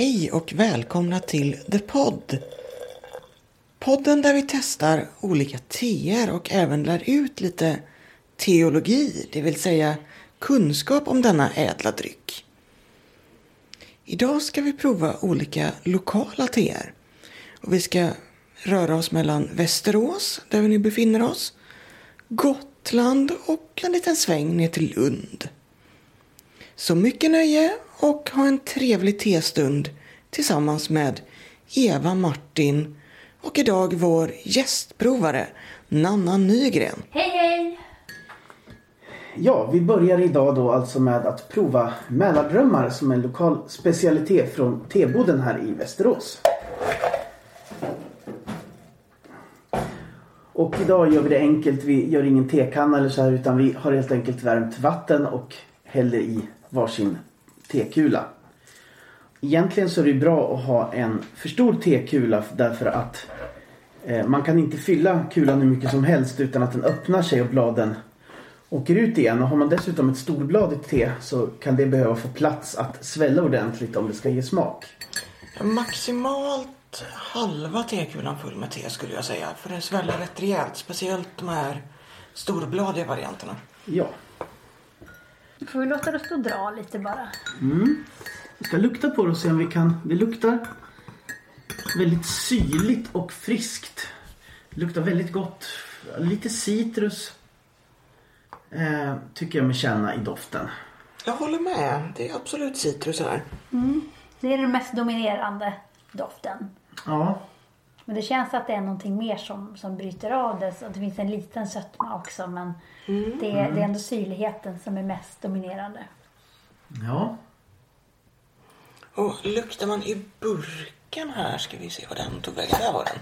Hej och välkomna till The Pod. Podden där vi testar olika teer och även lär ut lite teologi, det vill säga kunskap om denna ädla dryck. Idag ska vi prova olika lokala teer. Och vi ska röra oss mellan Västerås, där vi nu befinner oss, Gotland och en liten sväng ner till Lund. Så mycket nöje och ha en trevlig testund tillsammans med Eva Martin och idag vår gästprovare Nanna Nygren. Hej hej! Ja, vi börjar idag då alltså med att prova Mälardrömmar som är en lokal specialitet från Teboden här i Västerås. Och idag gör vi det enkelt. Vi gör ingen tekanna eller så här utan vi har helt enkelt värmt vatten och häller i varsin tekula. Egentligen så är det bra att ha en för stor tekula därför att eh, man kan inte fylla kulan hur mycket som helst utan att den öppnar sig och bladen åker ut igen. Och har man dessutom ett storbladigt te så kan det behöva få plats att svälla ordentligt om det ska ge smak. Maximalt halva tekulan full med te skulle jag säga. För det sväller rätt rejält. Speciellt de här storbladiga varianterna. Ja. Får vi låta det stå och dra lite bara? Vi ska lukta på det och se om vi kan... Det luktar väldigt syrligt och friskt. Det luktar väldigt gott. Lite citrus. Eh, tycker jag mig känna i doften. Jag håller med. Det är absolut citrus här. Det är den mest dominerande doften. Ja, Men det känns att det är någonting mer som, som bryter av det. Så det finns en liten sötma också. Men det, är, det är ändå syrligheten som är mest dominerande. ja. Och luktar man i burken här ska vi se vad den tog vägen. Där var den.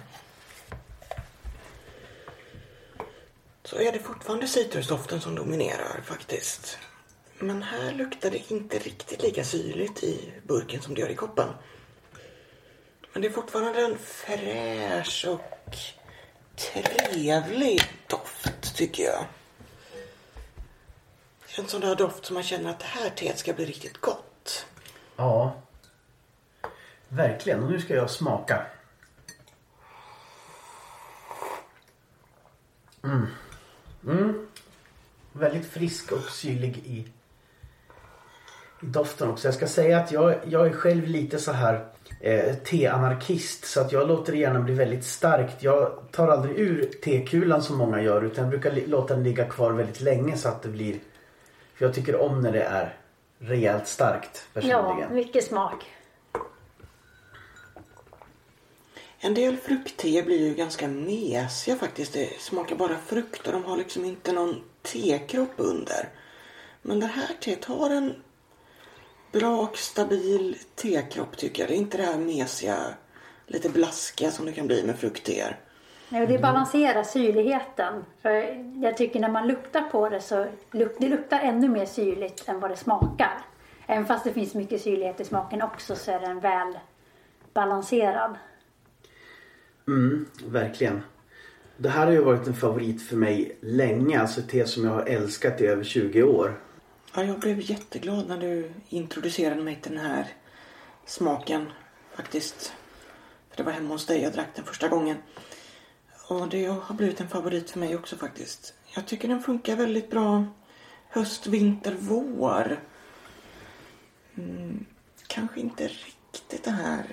Så är det fortfarande citrusdoften som dominerar faktiskt. Men här luktar det inte riktigt lika syrligt i burken som det gör i koppen. Men det är fortfarande en fräsch och trevlig doft tycker jag. En sån där doft som man känner att det här teet ska bli riktigt gott. Ja. Verkligen. Och nu ska jag smaka. Mm. Mm. Väldigt frisk och syrlig i, i doften också. Jag ska säga att jag, jag är själv lite så här eh, teanarkist. Så att jag låter det gärna bli väldigt starkt. Jag tar aldrig ur tekulan som många gör. Utan jag brukar låta den ligga kvar väldigt länge så att det blir... För jag tycker om när det är rejält starkt personligen. Ja, mycket smak. En del fruktteer blir ju ganska mesiga faktiskt. Det smakar bara frukt och de har liksom inte någon tekropp under. Men det här teet har en bra och stabil tekropp tycker jag. Det är inte det här mesiga, lite blaskiga som det kan bli med fruktteer. Nej, och det balanserar syrligheten. För jag tycker när man luktar på det så luk, det luktar ännu mer syrligt än vad det smakar. Även fast det finns mycket syrlighet i smaken också så är den väl balanserad. Mm, verkligen. Det här har ju varit en favorit för mig länge. Alltså ett te som jag har älskat i över 20 år. Ja, jag blev jätteglad när du introducerade mig till den här smaken faktiskt. För det var hemma hos dig jag drack den första gången. Och det har blivit en favorit för mig också faktiskt. Jag tycker den funkar väldigt bra höst, vinter, vår. Mm, kanske inte riktigt det här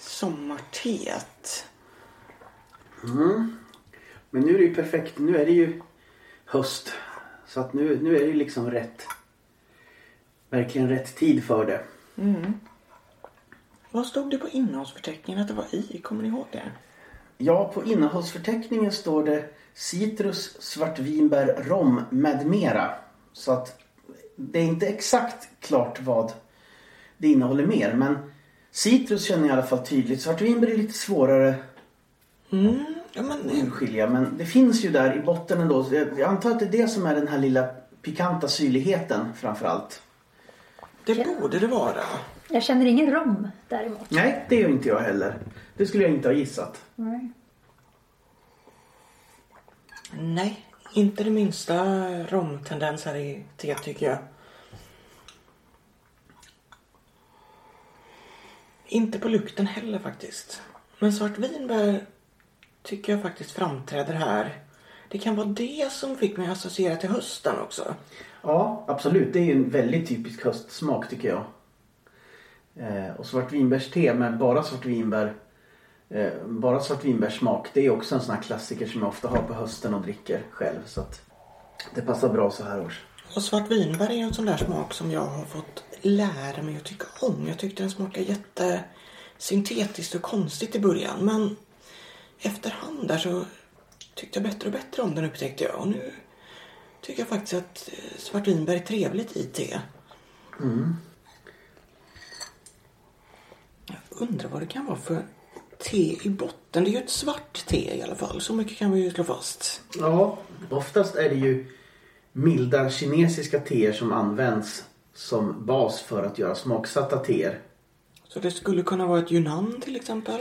sommarteet. Mm. Men nu är det ju perfekt. Nu är det ju höst. Så att nu, nu är det ju liksom rätt. Verkligen rätt tid för det. Vad stod det på innehållsförteckningen att det var i? Kommer ni ihåg det? Ja, på innehållsförteckningen står det citrus, svartvinbär, rom med mera. Så att det är inte exakt klart vad det innehåller mer. Men citrus känner jag i alla fall tydligt. Svartvinbär är lite svårare Mm, ja, men, att urskilja. Men det finns ju där i botten ändå. Jag antar att det är det som är den här lilla pikanta syrligheten framför det borde det vara. Jag känner ingen rom däremot. Nej, det gör inte jag heller. Det skulle jag inte ha gissat. Nej. Nej, inte det minsta romtendens här i teet tycker jag. Inte på lukten heller faktiskt. Men svartvinbär tycker jag faktiskt framträder här. Det kan vara det som fick mig att associera till hösten också. Ja, absolut. Det är ju en väldigt typisk höstsmak tycker jag. Eh, och svartvinbärste med bara svartvinbär eh, bara svartvinbärssmak det är också en sån här klassiker som jag ofta har på hösten och dricker själv. Så att det passar bra så här års. Och svartvinbär är ju en sån där smak som jag har fått lära mig att tycka om. Jag tyckte den smakade jättesyntetiskt och konstigt i början. Men efterhand där så tyckte jag bättre och bättre om den upptäckte jag. Och nu tycker jag faktiskt att eh, svartvinbär är trevligt i te. Mm. Jag undrar vad det kan vara för te i botten. Det är ju ett svart te i alla fall. Så mycket kan vi ju slå fast. Ja, oftast är det ju milda kinesiska teer som används som bas för att göra smaksatta teer. Så det skulle kunna vara ett Yunnan till exempel.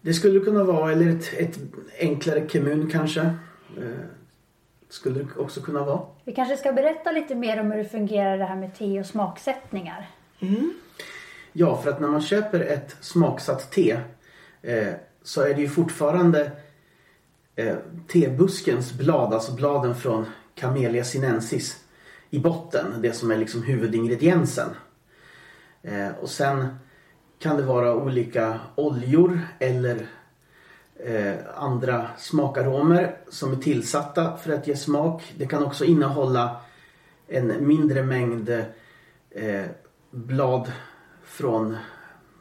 Det skulle kunna vara, eller ett, ett enklare kemun kanske. Skulle det också kunna vara. Vi kanske ska berätta lite mer om hur det fungerar det här med te och smaksättningar. Mm. Ja, för att när man köper ett smaksatt te eh, så är det ju fortfarande eh, tebuskens blad, alltså bladen från Camellia sinensis i botten. Det som är liksom huvudingrediensen. Eh, och sen kan det vara olika oljor eller eh, andra smakaromer som är tillsatta för att ge smak. Det kan också innehålla en mindre mängd eh, blad från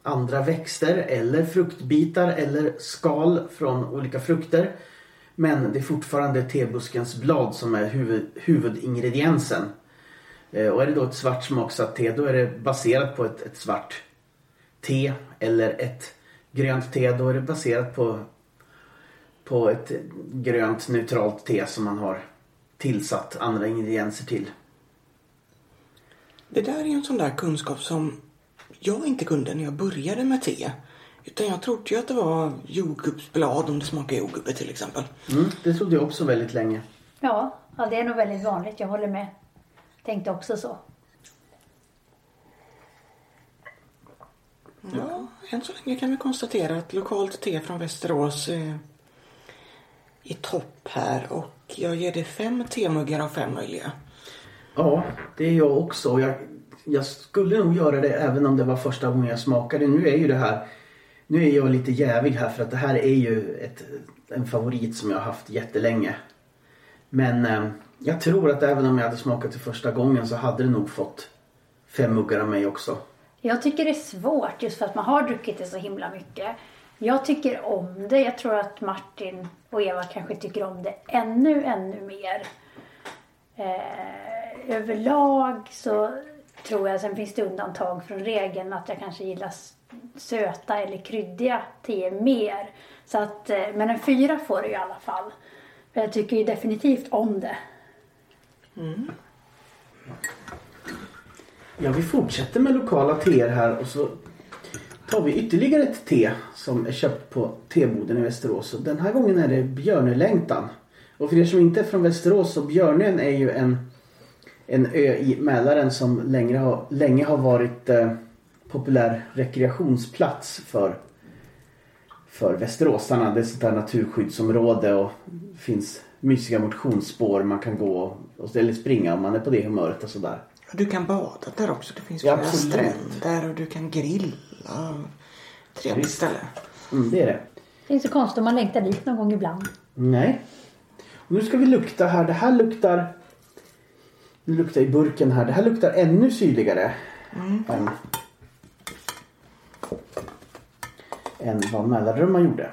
andra växter eller fruktbitar eller skal från olika frukter. Men det är fortfarande tebuskens blad som är huvud, huvudingrediensen. Eh, och är det då ett svart smaksatt te då är det baserat på ett, ett svart te eller ett grönt te då är det baserat på, på ett grönt neutralt te som man har tillsatt andra ingredienser till. Det där är en sån där kunskap som jag inte kunde när jag började med te. Utan jag trodde ju att det var jordgubbsblad om det smakar jordgubbe till exempel. Mm, det trodde jag också väldigt länge. Ja, ja, det är nog väldigt vanligt. Jag håller med. Tänkte också så. Ja, än så länge kan vi konstatera att lokalt te från Västerås är i topp här och jag ger det fem temuggar av fem möjliga. Ja, det är jag också. Jag, jag skulle nog göra det även om det var första gången jag smakade. Nu är ju det här Nu är jag lite jävig här för att det här är ju ett, en favorit som jag har haft jättelänge. Men eh, jag tror att även om jag hade smakat det första gången så hade det nog fått fem muggar av mig också. Jag tycker det är svårt just för att man har druckit det så himla mycket. Jag tycker om det. Jag tror att Martin och Eva kanske tycker om det ännu, ännu mer. Eh, överlag så tror jag, sen finns det undantag från regeln, att jag kanske gillar söta eller kryddiga teer mer. Så att, eh, men en fyra får det i alla fall. För jag tycker ju definitivt om det. Mm. Ja, vi fortsätter med lokala teer här och så tar vi ytterligare ett te som är köpt på teboden i Västerås. Och den här gången är det Björnelängtan. Och för er som inte är från Västerås så Björnön är ju en, en ö i Mälaren som länge har, länge har varit eh, populär rekreationsplats för, för västeråsarna. Det är ett sånt där naturskyddsområde och finns mysiga motionsspår man kan gå och, och eller springa om man är på det humöret och sådär. Du kan bada där också. Det finns Ja, flera absolut. stränder och du kan grilla. Trevligt ställe. Mm, det är det. Det är inte så konstigt om man längtar dit någon gång ibland. Nej. Och nu ska vi lukta här. Det här luktar... Nu luktar i burken här. Det här luktar ännu syrligare. Än, än vad Mälardrömmar gjorde.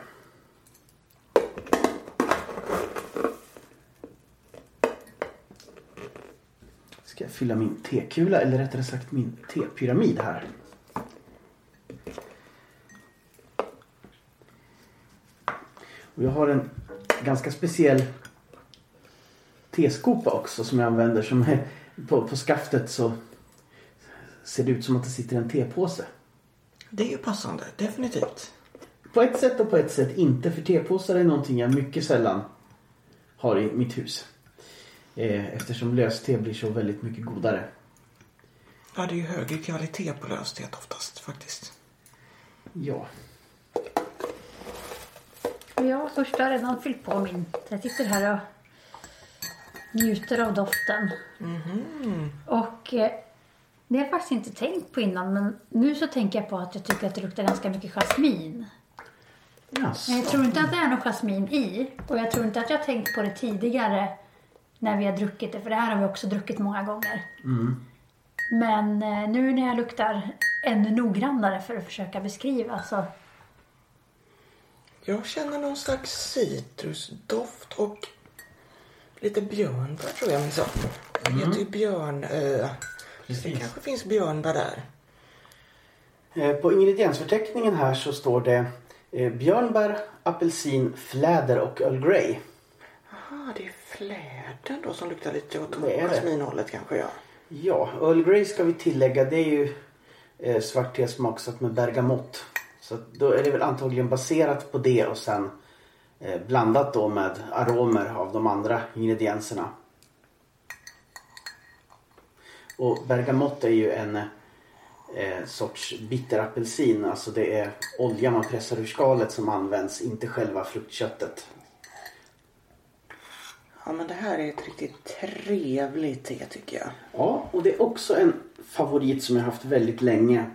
Ska jag fylla min tekula eller rättare sagt min tepyramid här. Och jag har en ganska speciell teskopa också som jag använder som är på, på skaftet så ser det ut som att det sitter en tepåse. Det är ju passande, definitivt. På ett sätt och på ett sätt inte för tepåsar är någonting jag mycket sällan har i mitt hus. Eh, eftersom löste blir så väldigt mycket godare. Ja, det är ju högre kvalitet på löstet oftast faktiskt. Ja. Och jag först har redan fyllt på min. Jag sitter här och njuter av doften. Och eh, det har jag faktiskt inte tänkt på innan men nu så tänker jag på att jag tycker att det luktar ganska mycket jasmin. Men jag tror inte att det är någon jasmin i. Och jag tror inte att jag har tänkt på det tidigare när vi har druckit det. För det här har vi också druckit många gånger. Men eh, nu när jag luktar ännu noggrannare för att försöka beskriva så Jag känner någon slags citrusdoft och lite björnbär tror jag minsann. Det heter ju björnö. Det Precis. kanske finns björnbär där. Eh, På ingrediensförteckningen här så står det eh, björnbär, apelsin, fläder och Earl Grey. Aha, det är fläden då som luktar lite åt Det det. jasminhållet kanske ja. Ja, Earl Grey ska vi tillägga. Det är ju eh, svart te smaksatt med bergamott. Så då är det väl antagligen baserat på det och sen eh, blandat då med aromer av de andra ingredienserna. Och bergamott är ju en eh, sorts bitterapelsin. Alltså det är olja man pressar ur skalet som används, inte själva fruktköttet. Ja men det här är ett riktigt trevligt te tycker jag. Ja, och det är också en favorit som jag haft väldigt länge.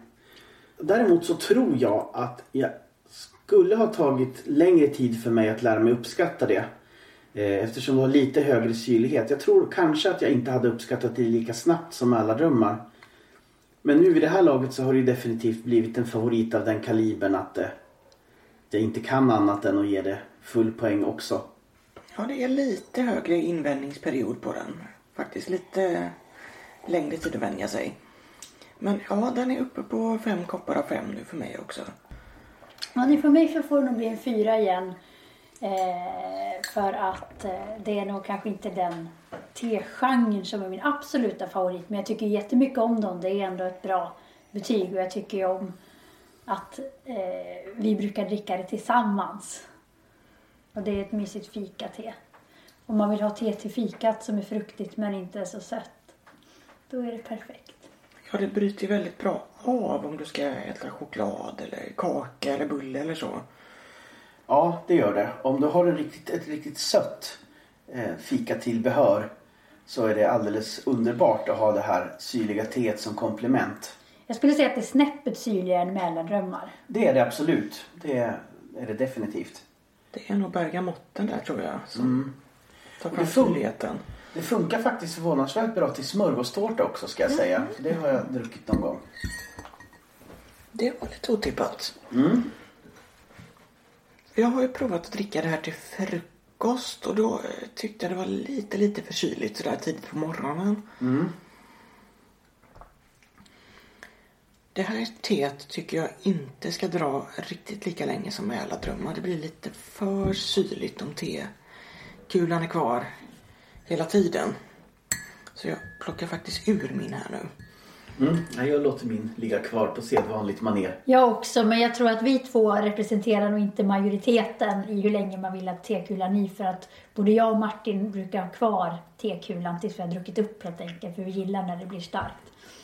Däremot så tror jag att jag skulle ha tagit längre tid för mig att lära mig uppskatta det. Eh, eftersom det har lite högre syrlighet. Jag tror kanske att jag inte hade uppskattat det lika snabbt som alla drömmar. Men nu vid det här laget så har det ju definitivt blivit en favorit av den kalibern att eh, jag inte kan annat än att ge det full poäng också. Ja det är lite högre invändningsperiod på den. Faktiskt lite längre tid att vänja sig. Men ja den är uppe på fem koppar av fem nu för mig också. Ja, ni för mig så får det nog bli en fyra igen. Eh, för att eh, det är nog kanske inte den tegenren som är min absoluta favorit. Men jag tycker jättemycket om dem. Det är ändå ett bra betyg. Och jag tycker ju om att eh, vi brukar dricka det tillsammans. Och det är ett mysigt fikate. Om man vill ha te till fikat som är fruktigt men inte så sött. Då är det perfekt. Ja det bryter ju väldigt bra av om du ska äta choklad eller kaka eller bulle eller så. Ja, det gör det. Om du har en riktigt, ett riktigt sött eh, fikatillbehör så är det alldeles underbart att ha det här syrliga teet som komplement. Jag skulle säga att det är snäppet syrligare än Mälardrömmar. Det är det absolut. Det är det definitivt. Det är nog bergamotten där tror jag som tar Och fram syrligheten. Det funkar faktiskt förvånansvärt bra till smörgåstårta också ska jag säga. För det har jag druckit någon gång. Det var lite otippat. Mm. Jag har ju provat att dricka det här till frukost och då tyckte jag det var lite, lite för kyligt sådär tidigt på morgonen. Mm. Det här teet tycker jag inte ska dra riktigt lika länge som Mälardrömmar. Det blir lite för syrligt om tekulan är kvar hela tiden. Så jag plockar faktiskt ur min här nu. Mm. Jag låter min ligga kvar på sedvanligt maner. Jag också, men jag tror att vi två representerar nog inte majoriteten i hur länge man vill att tekulan i. För att både jag och Martin brukar ha kvar tekulan tills vi har druckit upp helt enkelt. För vi gillar när det blir starkt.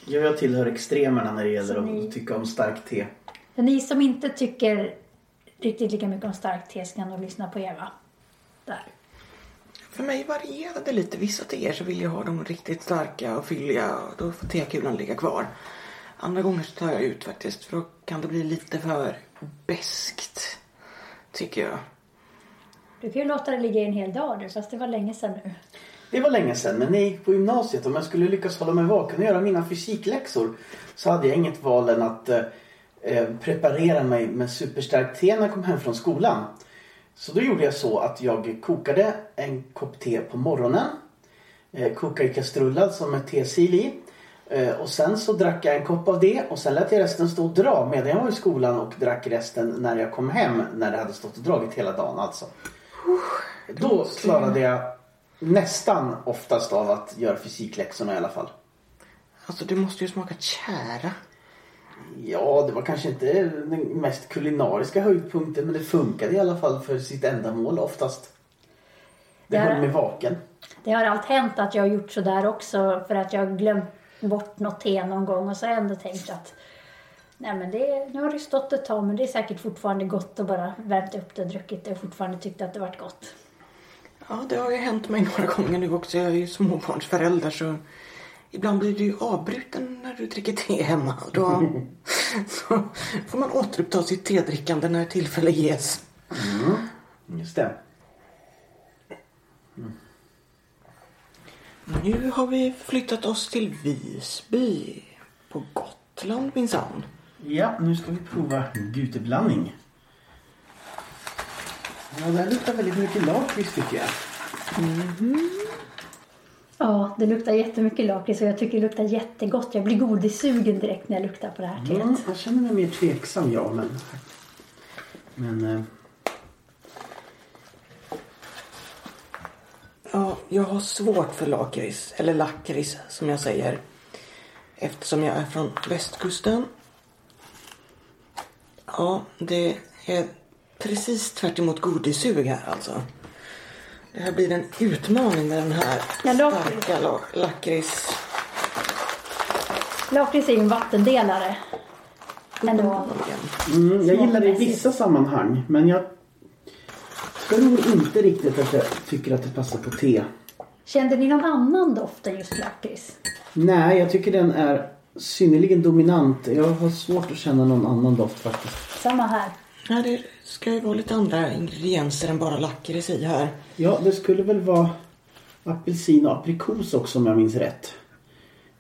Ja, Jag tillhör extremerna när det gäller att ni- tycka om starkt te. Så ni som inte tycker riktigt lika mycket om starkt te ska nog lyssna på Eva. Där. För mig varierar det lite. Vissa teer så vill jag ha dem riktigt starka och fylliga och då får tekulan ligga kvar. Andra gånger så tar jag ut faktiskt för då kan det bli lite för beskt Tycker jag. Du kan ju låta det ligga i en hel dag du, fast det var länge sedan nu. Det var länge sedan, men när jag gick på gymnasiet om jag skulle lyckas hålla mig vaken och göra mina fysikläxor så hade jag inget val än att eh, eh, preparera mig med superstarkt te när jag kom hem från skolan. Så då gjorde jag så att jag kokade en kopp te på morgonen. Eh, kokade i kastrull alltså med tesil i. Eh, och sen så drack jag en kopp av det och sen lät jag resten stå och dra medan jag var i skolan och drack resten när jag kom hem när det hade stått och dragit hela dagen alltså. Då klarade jag nästan oftast av att göra fysikläxorna i alla fall. Alltså det måste ju smaka tjära. Ja, det var kanske inte den mest kulinariska höjdpunkten men det funkade i alla fall för sitt ändamål oftast. Det Ja. höll mig vaken. Det har allt hänt att jag har gjort sådär också för att jag har glömt bort något te någon gång och så har jag ändå tänkt att Nej, men det, nu har det stått ett tag men det är säkert fortfarande gott att bara värmt upp det och druckit det och fortfarande tyckt att det varit gott. Ja, det har ju hänt mig några gånger nu också. Jag är ju småbarnsförälder så ibland blir du ju avbruten när du dricker te hemma. Då så får man återuppta sitt tedrickande när tillfälle ges. Just det. Nu har vi flyttat oss till Visby på Gotland minsann. Ja, nu ska vi prova guteblandning. Ja, det här luktar väldigt mycket lakrits tycker jag. Ja, det luktar jättemycket lakrits och jag tycker det luktar jättegott. Jag blir godissugen direkt när jag luktar på det här teet. Mm, jag känner mig mer tveksam ja, men... Men... eh, Ja, jag har svårt för lakrits, eller lakrits som jag säger. Eftersom jag är från västkusten. Ja, det är precis tvärt emot godissug här alltså. Det här blir en utmaning med den här Ja, starka la- lakrits. Lakrits är ju en vattendelare. Ändå. Mm, jag gillar det i vissa sammanhang, men jag tror inte riktigt att jag tycker att det passar på te. Kände ni någon annan doft än just lakrits? Nej, jag tycker den är synnerligen dominant. Jag har svårt att känna någon annan doft faktiskt. Samma här. Ja, det ska ju vara lite andra ingredienser än bara lakrits i här. Ja, det skulle väl vara apelsin och aprikos också om jag minns rätt.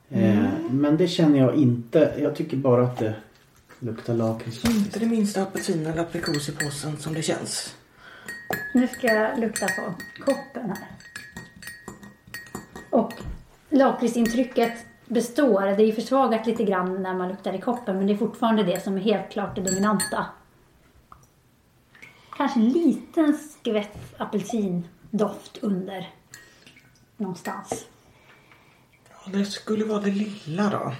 Eh, men det känner jag inte. Jag tycker bara att det luktar lakrits. Inte det minsta apelsin eller aprikos i påsen som det känns. Nu ska jag lukta på koppen här. Och lakritsintrycket består. Det är ju försvagat lite grann när man luktar i koppen men det är fortfarande det som är helt klart det dominanta. Kanske en liten skvätt apelsindoft under någonstans. Ja, det skulle vara det lilla då.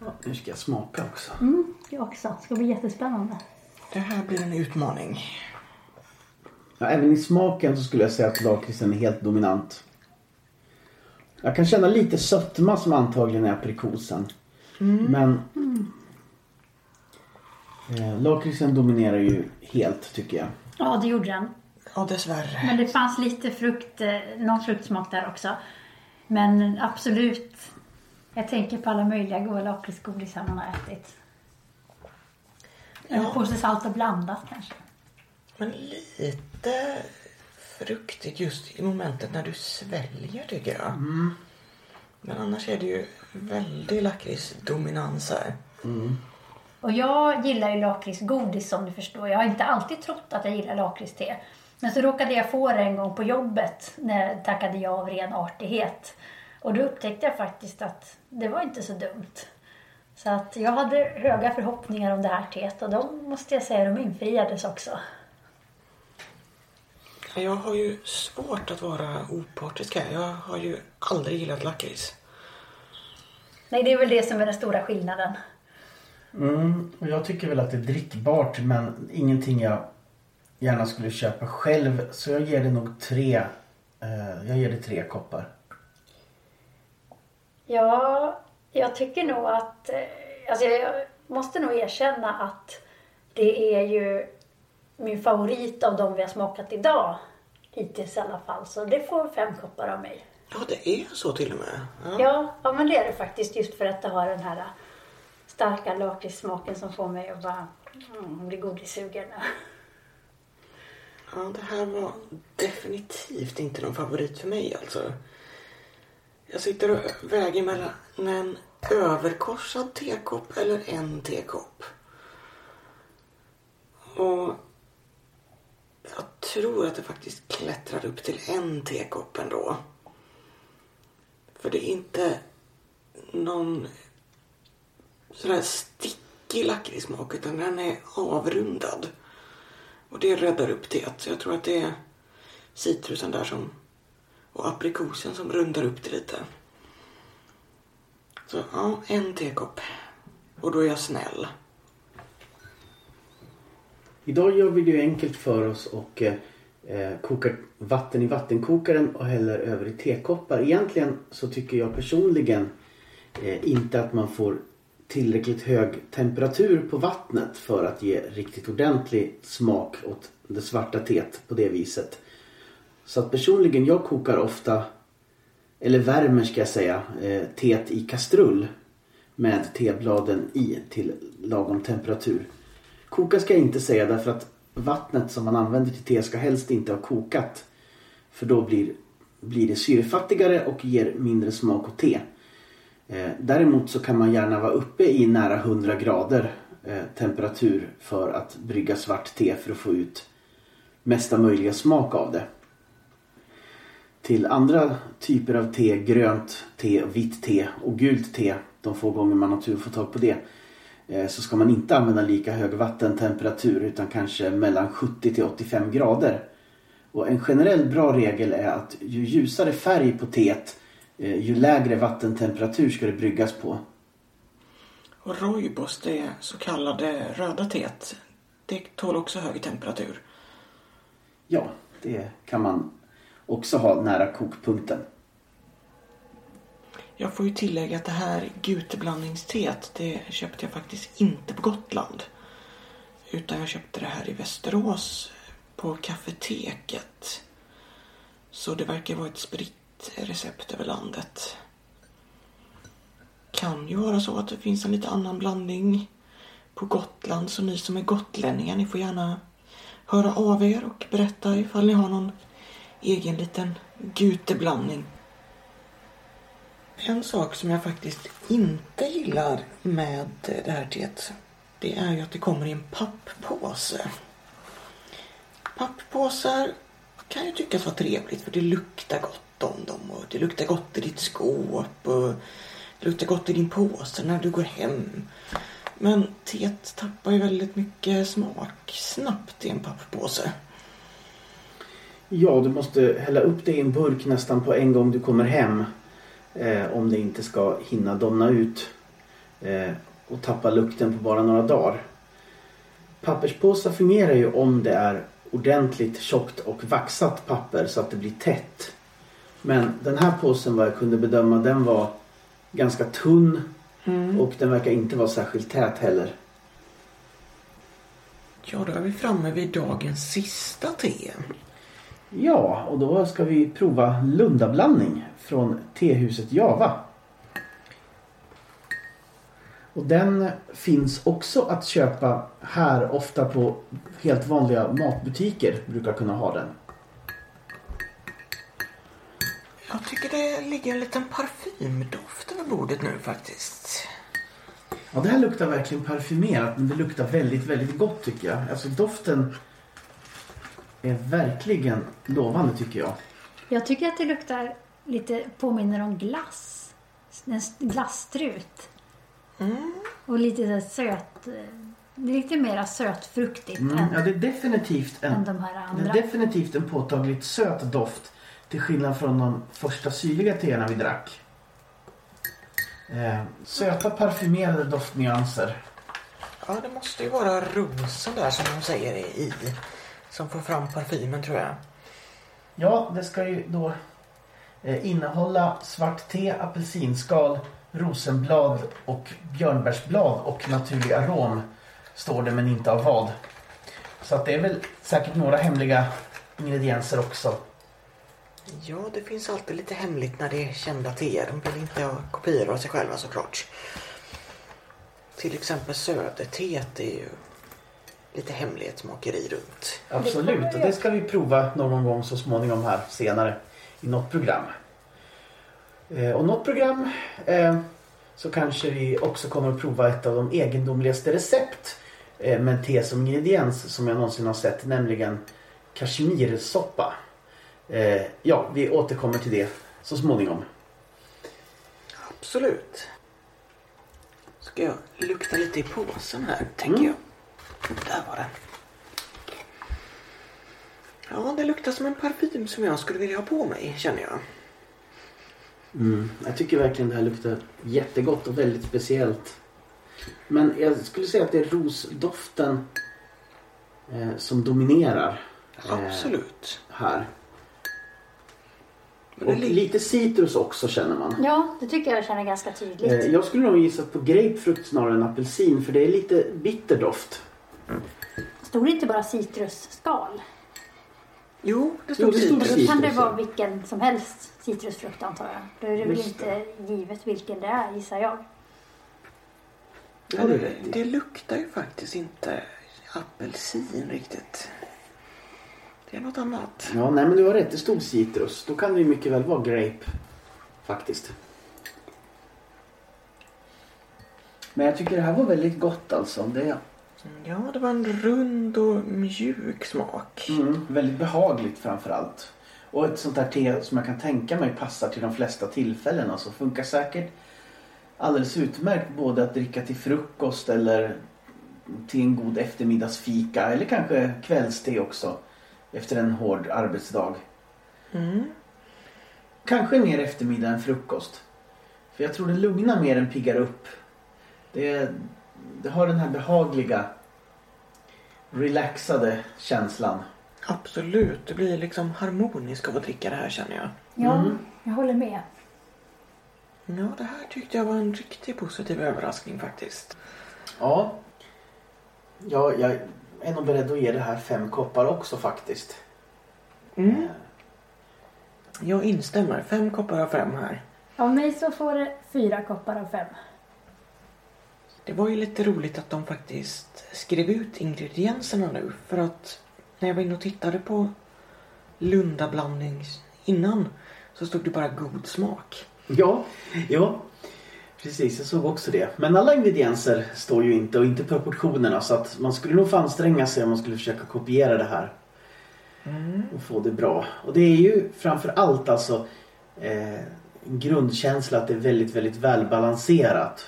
Ja, nu ska jag smaka också. Mm, jag också. Det ska bli jättespännande. Det här blir en utmaning. Ja, även i smaken så skulle jag säga att lakritsen är helt dominant. Jag kan känna lite sötma som antagligen är aprikosen. Men eh, lakritsen dominerar ju helt tycker jag. Ja, det gjorde den. Ja, dessvärre. Men det fanns lite frukt, eh, någon fruktsmak där också. Men absolut, jag tänker på alla möjliga goda lakritsgodisar man har ätit. Eller Ja. påse salt och blandat kanske. Men lite fruktigt just i momentet när du sväljer tycker jag. Men annars är det ju väldigt lakritsdominans här. Och jag gillar ju lakritsgodis som du förstår. Jag har inte alltid trott att jag gillar lakritste. Men så råkade jag få det en gång på jobbet när jag tackade ja av ren artighet. Och då upptäckte jag faktiskt att det var inte så dumt. Så att jag hade höga förhoppningar om det här teet och de måste jag säga, de infriades också. Jag har ju svårt att vara opartisk här. Jag har ju aldrig gillat lakrits. Nej, det är väl det som är den stora skillnaden. Mm, och jag tycker väl att det är drickbart men ingenting jag gärna skulle köpa själv. Så jag ger det nog tre. Eh, jag ger det tre koppar. Ja, jag tycker nog att... eh, Alltså jag måste nog erkänna att det är ju min favorit av de vi har smakat idag. Hittills i alla fall. Så det får fem koppar av mig. Ja, det är så till och med. Ja. Ja, ja men det är det faktiskt. Just för att det har den här starka lakritssmaken som får mig att bara mm, bli godissugen. Ja, det här var definitivt inte någon favorit för mig alltså. Jag sitter och väger mellan en överkorsad tekopp eller en tekopp. Och jag tror att det faktiskt klättrar upp till en tekopp ändå. För det är inte någon sådär stickig lakritssmak utan den är avrundad. Och det räddar upp det. Så jag tror att det är citrusen där som och aprikosen som rundar upp det lite. Så ja, en tekopp. Och då är jag snäll. Idag gör vi det ju enkelt för oss och eh, eh, kokar vatten i vattenkokaren och häller över i tekoppar. Egentligen så tycker jag personligen eh, inte att man får tillräckligt hög temperatur på vattnet för att ge riktigt ordentlig smak åt det svarta teet på det viset. Så att personligen, jag kokar ofta, eller värmer ska jag säga, eh, teet i kastrull med tebladen i till lagom temperatur. Koka ska jag inte säga därför att vattnet som man använder till te ska helst inte ha kokat. För då blir, blir det syrefattigare och ger mindre smak åt te. Eh, däremot så kan man gärna vara uppe i nära 100 grader eh, temperatur för att brygga svart te för att få ut mesta möjliga smak av det. Till andra typer av te, grönt te, vitt te och gult te, de få gånger man har tur att få tag på det, eh, så ska man inte använda lika hög vattentemperatur utan kanske mellan 70 till 85 grader. Och en generell bra regel är att ju ljusare färg på teet ju lägre vattentemperatur ska det bryggas på. Och rooibos, det så kallade röda teet, det tål också hög temperatur. Ja, det kan man också ha nära kokpunkten. Jag får ju tillägga att det här guteblandningsteet, det köpte jag faktiskt inte på Gotland. Utan jag köpte det här i Västerås på kafeteket. Så det verkar vara ett spritt recept över landet. Kan ju vara så att det finns en lite annan blandning på Gotland. Så ni som är gotlänningar, ni får gärna höra av er och berätta ifall ni har någon egen liten guteblandning. En sak som jag faktiskt inte gillar med det här teet, det är ju att det kommer i en papppåse. Papppåsar kan ju tyckas vara trevligt för det luktar gott om dem och det luktar gott i ditt skåp och det luktar gott i din påse när du går hem. Men teet tappar ju väldigt mycket smak snabbt i en papppåse. Ja, du måste hälla upp det i en burk nästan på en gång du kommer hem. Eh, om det inte ska hinna domna ut eh, och tappa lukten på bara några dagar. Papperspåsar fungerar ju om det är ordentligt tjockt och vaxat papper så att det blir tätt. Men den här påsen vad jag kunde bedöma den var ganska tunn mm. och den verkar inte vara särskilt tät heller. Ja, då är vi framme vid dagens sista te. Ja, och då ska vi prova Lundablandning från tehuset Java. Och den finns också att köpa här ofta på helt vanliga matbutiker brukar kunna ha den. Jag tycker det ligger en liten parfymdoft över bordet nu faktiskt. Ja, det här luktar verkligen parfymerat men det luktar väldigt, väldigt gott tycker jag. Alltså doften är verkligen lovande tycker jag. Jag tycker att det luktar lite, påminner om glass. En glasstrut. Mm. Och lite så söt, lite mera sötfruktigt. Mm, än, ja, det är definitivt en, än de här andra. Det är definitivt en påtagligt söt doft. Till skillnad från de första syrliga teerna vi drack. Eh, söta parfymerade doftnyanser. Ja, det måste ju vara rosen där som de säger i. Som får fram parfymen tror jag. Ja, det ska ju då eh, innehålla svart te, apelsinskal, rosenblad och björnbärsblad och naturlig arom. Står det men inte av vad. Så att det är väl säkert några hemliga ingredienser också. Ja, det finns alltid lite hemligt när det är kända teer. De vill inte ha kopior av sig själva såklart. Till exempel söderteet är ju lite hemlighetsmakeri runt. Absolut, och det ska vi prova någon gång så småningom här senare i något program. Eh, och något program eh, så kanske vi också kommer att prova ett av de egendomligaste recept eh, med te som ingrediens som jag någonsin har sett, nämligen kashmirsoppa. Eh, ja, vi återkommer till det så småningom. Absolut. Ska jag lukta lite i påsen här, tänker mm. jag. Där var den. Ja, det luktar som en parfym som jag skulle vilja ha på mig, känner jag. Mm, jag tycker verkligen det här luktar jättegott och väldigt speciellt. Men jag skulle säga att det är rosdoften eh, som dominerar. Eh, Absolut. Här. Och lite citrus också känner man. Ja, det tycker jag känner ganska tydligt. Eh, Jag skulle nog gissa på grapefrukt snarare än apelsin för det är lite bitter doft. Stod det inte bara citrusskal? Jo, det Jo, stod det stod citrus. Då kan det vara vilken som helst citrusfrukt antar jag. Då är det väl inte givet vilken det är gissar jag. Det Ja, det, det luktar ju faktiskt inte apelsin riktigt. Det är något annat. Ja, nej men du har rätt. Det stod citrus. Då kan det ju mycket väl vara grape. Faktiskt. Men jag tycker det här var väldigt gott alltså. Det Ja, det var en rund och mjuk smak. mm, väldigt behagligt framför allt. Och ett sånt där te som jag kan tänka mig passar till de flesta tillfällen. Alltså funkar säkert alldeles utmärkt både att dricka till frukost eller till en god eftermiddagsfika eller kanske kvällste också efter en hård arbetsdag. Mm. Kanske mer eftermiddag än frukost. För jag tror det lugnar mer än piggar upp. Det, det har den här behagliga relaxade känslan. Absolut, det blir liksom harmoniskt av att dricka det här känner jag. Ja, Mm. jag håller med. Ja, det här tyckte jag var en riktigt positiv överraskning faktiskt. Ja. ja, jag är nog beredd att ge det här fem koppar också faktiskt. Mm. Jag instämmer. Fem koppar av fem här. Av mig så får det fyra koppar av fem. Det var ju lite roligt att de faktiskt skrev ut ingredienserna nu. För att när jag var inne och tittade på Lundablandning innan så stod det bara god smak. Ja, ja. Precis, jag såg också det. Men alla ingredienser står ju inte och inte proportionerna så att man skulle nog få anstränga sig om man skulle försöka kopiera det här. Och få det bra. Och det är ju framför allt alltså eh, en grundkänsla att det är väldigt, väldigt välbalanserat.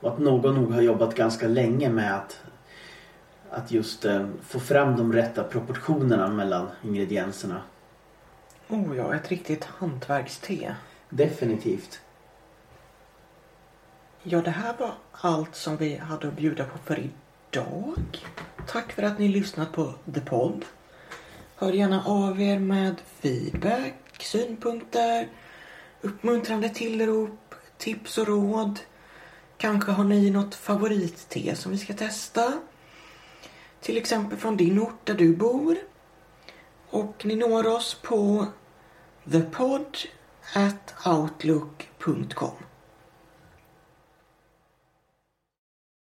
Och att någon nog har jobbat ganska länge med att, att just eh, få fram de rätta proportionerna mellan ingredienserna. Oh ja, ett riktigt hantverkste. Definitivt. Ja, det här var allt som vi hade att bjuda på för idag. Tack för att ni lyssnat på The Pod. Hör gärna av er med feedback, synpunkter, uppmuntrande tillrop, tips och råd. Kanske har ni något favoritte som vi ska testa. Till exempel från din ort där du bor. Och ni når oss på thepod at outlook.com